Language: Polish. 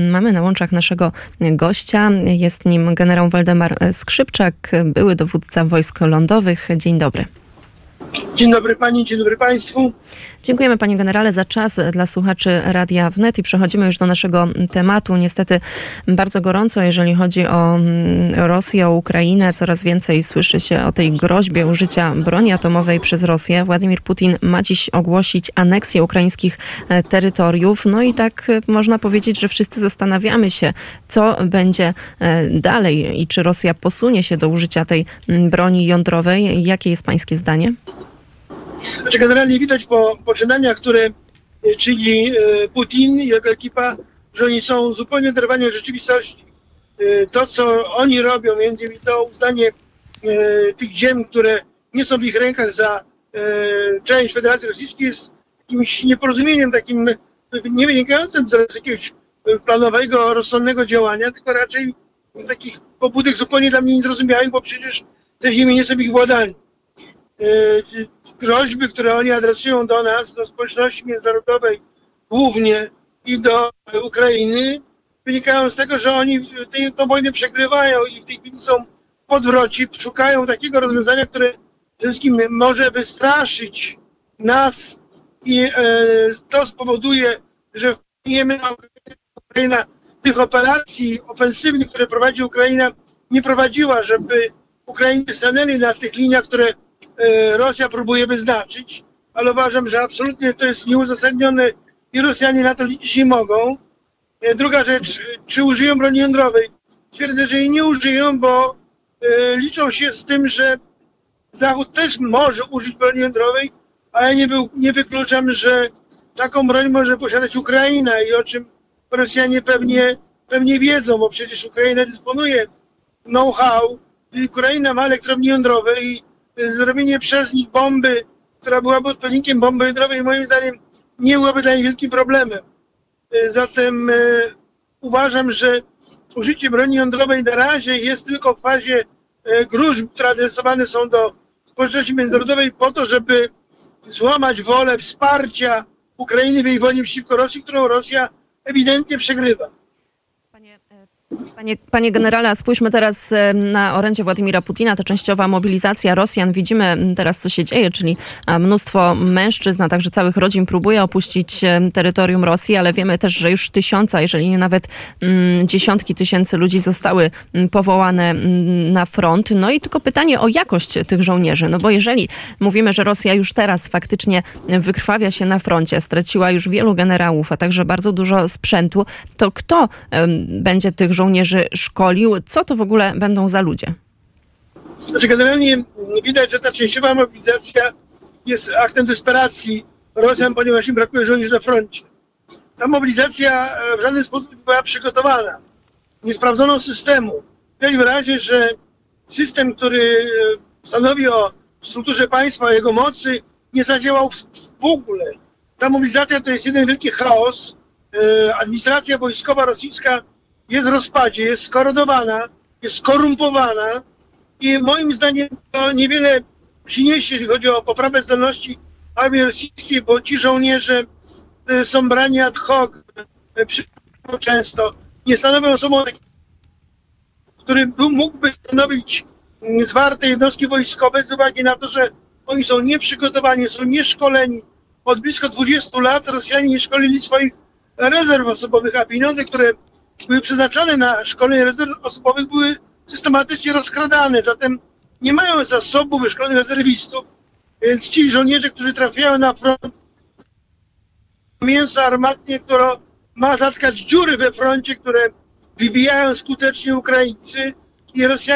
Mamy na łączach naszego gościa. Jest nim generał Waldemar Skrzypczak, były dowódca wojsk lądowych. Dzień dobry. Dzień dobry pani, dzień dobry państwu. Dziękujemy panie generale za czas dla słuchaczy Radia Wnet i przechodzimy już do naszego tematu. Niestety bardzo gorąco, jeżeli chodzi o Rosję, o Ukrainę. Coraz więcej słyszy się o tej groźbie użycia broni atomowej przez Rosję. Władimir Putin ma dziś ogłosić aneksję ukraińskich terytoriów. No i tak można powiedzieć, że wszyscy zastanawiamy się, co będzie dalej i czy Rosja posunie się do użycia tej broni jądrowej. Jakie jest pańskie zdanie? Znaczy generalnie widać po poczynaniach, które czyni Putin i jego ekipa, że oni są zupełnie oderwani od rzeczywistości. To, co oni robią, między innymi to uznanie tych ziem, które nie są w ich rękach za część Federacji Rosyjskiej jest jakimś nieporozumieniem takim nie wynikającym z jakiegoś planowego, rozsądnego działania, tylko raczej z takich pobudek zupełnie dla mnie niezrozumiałych, bo przecież te ziemie nie są ich władami groźby, które oni adresują do nas, do społeczności międzynarodowej głównie i do Ukrainy, wynikają z tego, że oni tę, tę wojnę przegrywają i w tej chwili są w odwrocie, szukają takiego rozwiązania, które przede wszystkim może wystraszyć nas i e, to spowoduje, że Ukraina. Tych operacji ofensywnych, które prowadzi Ukraina, nie prowadziła, żeby Ukraińcy stanęli na tych liniach, które Rosja próbuje wyznaczyć, ale uważam, że absolutnie to jest nieuzasadnione i Rosjanie na to liczyć nie mogą. Druga rzecz, czy użyją broni jądrowej? Twierdzę, że jej nie użyją, bo liczą się z tym, że Zachód też może użyć broni jądrowej, ale nie, był, nie wykluczam, że taką broń może posiadać Ukraina i o czym Rosjanie pewnie, pewnie wiedzą, bo przecież Ukraina dysponuje know-how, Ukraina ma elektrownie jądrowe i zrobienie przez nich bomby, która byłaby odpowiednikiem bomby jądrowej, moim zdaniem nie byłoby dla nich wielkim problemem. Zatem e, uważam, że użycie broni jądrowej na razie jest tylko w fazie e, gruźb, które adresowane są do społeczności międzynarodowej po to, żeby złamać wolę wsparcia Ukrainy w jej wojnie przeciwko Rosji, którą Rosja ewidentnie przegrywa. Panie, panie generale, spójrzmy teraz na orędzie Władimira Putina. To częściowa mobilizacja Rosjan. Widzimy teraz, co się dzieje, czyli mnóstwo mężczyzn, a także całych rodzin próbuje opuścić terytorium Rosji, ale wiemy też, że już tysiąca, jeżeli nie nawet dziesiątki tysięcy ludzi zostały powołane na front. No i tylko pytanie o jakość tych żołnierzy. No bo jeżeli mówimy, że Rosja już teraz faktycznie wykrwawia się na froncie, straciła już wielu generałów, a także bardzo dużo sprzętu, to kto będzie tych żołnierzy szkolił. Co to w ogóle będą za ludzie? Znaczy generalnie widać, że ta częściowa mobilizacja jest aktem desperacji Rosjan, ponieważ im brakuje żołnierzy na froncie. Ta mobilizacja w żaden sposób nie była przygotowana. Nie sprawdzono systemu. Widać wyraźnie, że system, który stanowi o strukturze państwa, o jego mocy, nie zadziałał w ogóle. Ta mobilizacja to jest jeden wielki chaos. Administracja wojskowa rosyjska jest w rozpadzie, jest skorodowana, jest skorumpowana i moim zdaniem to niewiele przyniesie, jeśli chodzi o poprawę zdolności armii rosyjskiej, bo ci żołnierze są brani ad hoc często, nie stanowią osobą który mógłby stanowić zwarte jednostki wojskowe z uwagi na to, że oni są nieprzygotowani, są nieszkoleni. Od blisko 20 lat Rosjanie nie szkolili swoich rezerw osobowych, a pieniądze, które były przeznaczone na szkolenie rezerw osobowych, były systematycznie rozkradane. Zatem nie mają zasobu wyszkolonych rezerwistów, więc ci żołnierze, którzy trafiają na front, mięso armatnie, które ma zatkać dziury we froncie, które wybijają skutecznie Ukraińcy i Rosjanie